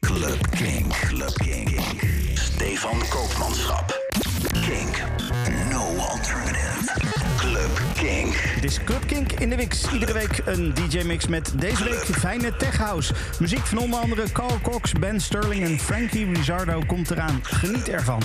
Club Kink. Club Kink. Stefan Koopmanschap. Kink. No alternative. Club Kink. Dit is Club Kink in de Wix. Iedere week een DJ-mix met deze week fijne tech house. Muziek van onder andere Carl Cox, Ben Sterling en Frankie Rizzardo komt eraan. Geniet ervan.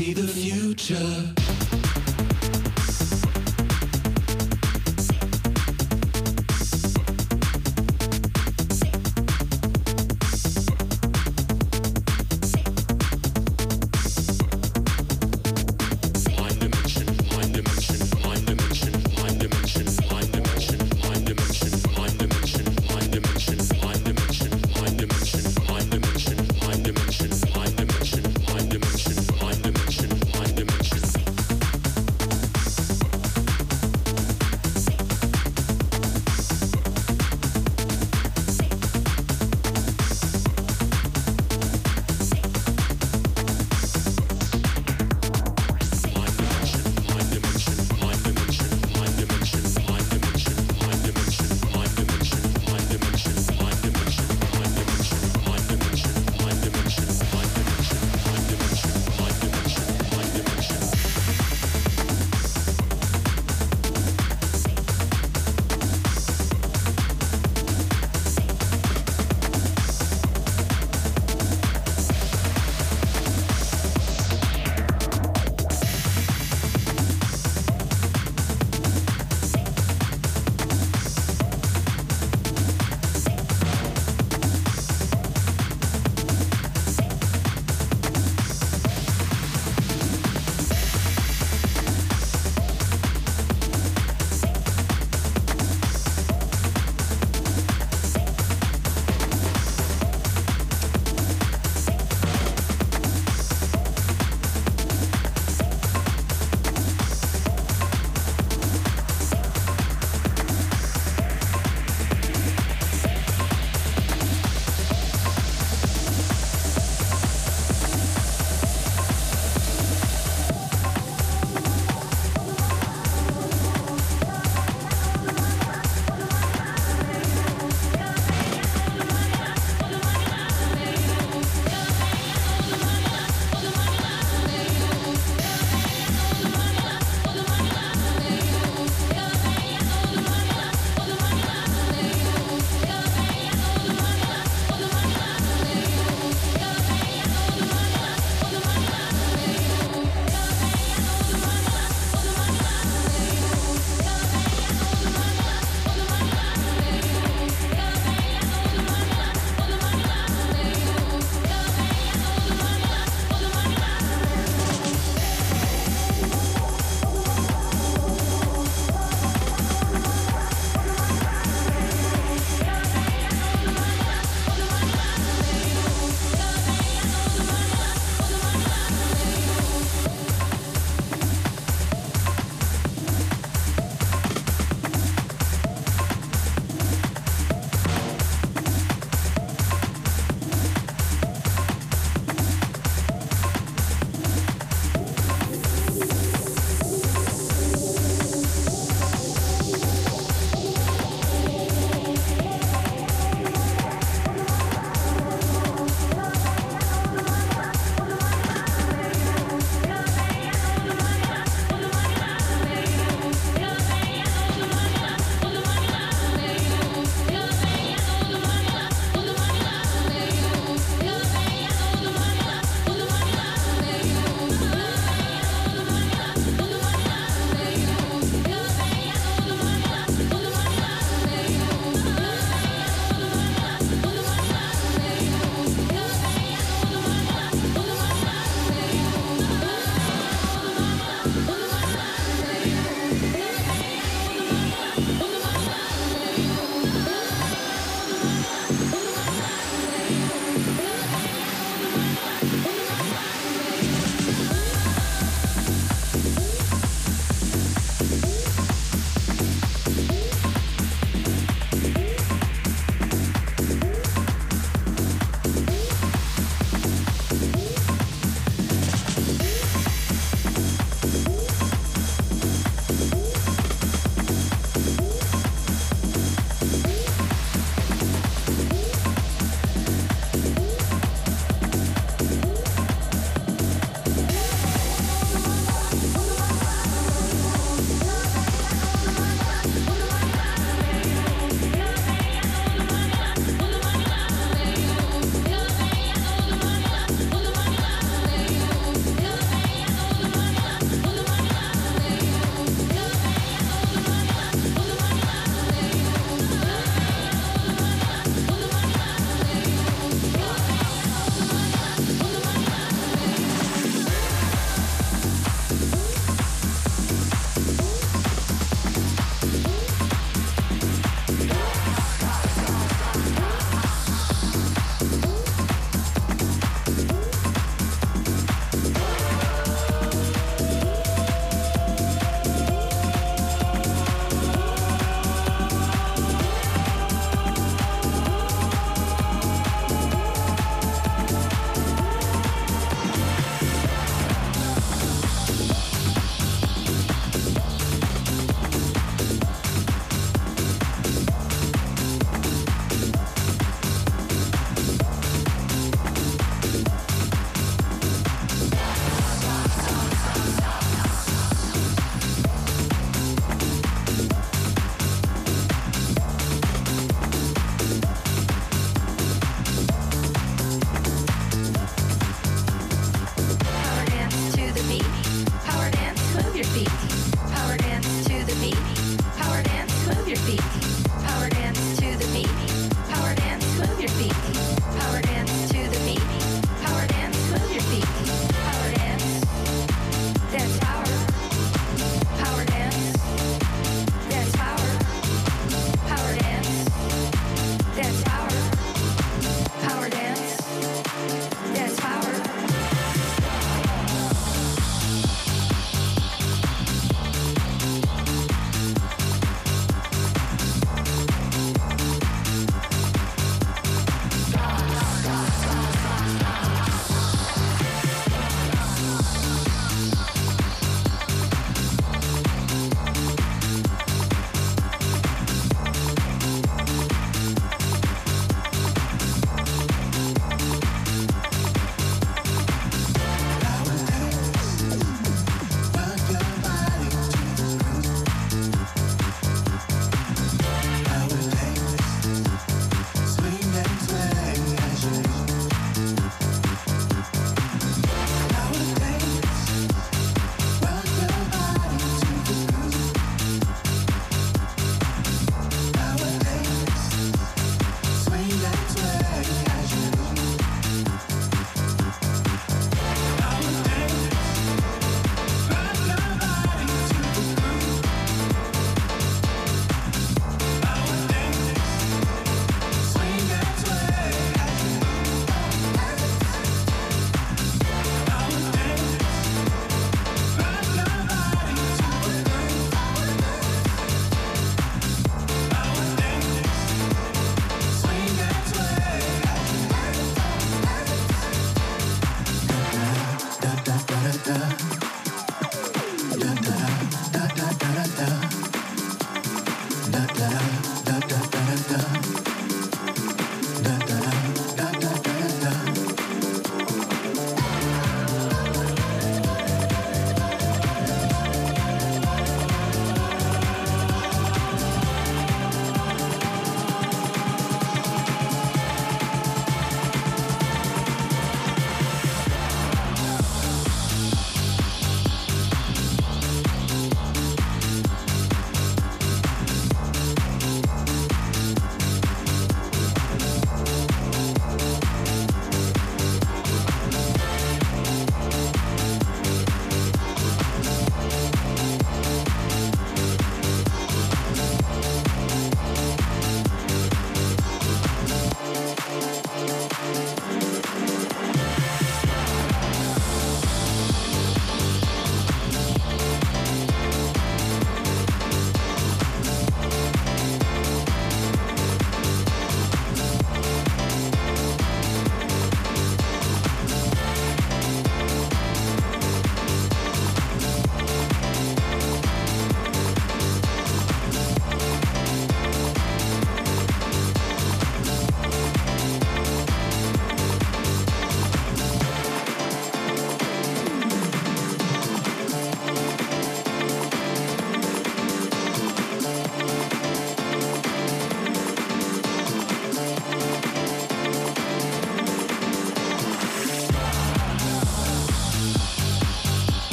See the future.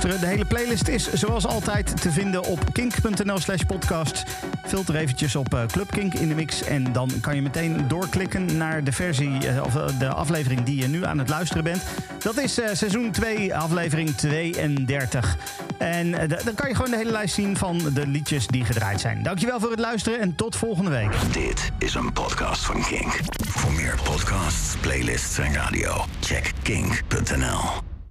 De hele playlist is zoals altijd te vinden op kink.nl slash podcast. Filter eventjes op uh, Club Kink in de mix. En dan kan je meteen doorklikken naar de versie uh, of de aflevering die je nu aan het luisteren bent. Dat is seizoen 2, aflevering 32. En dan kan je gewoon de hele lijst zien van de liedjes die gedraaid zijn. Dankjewel voor het luisteren en tot volgende week. Dit is een podcast van Kink. Voor meer podcasts, playlists en radio, check kink.nl.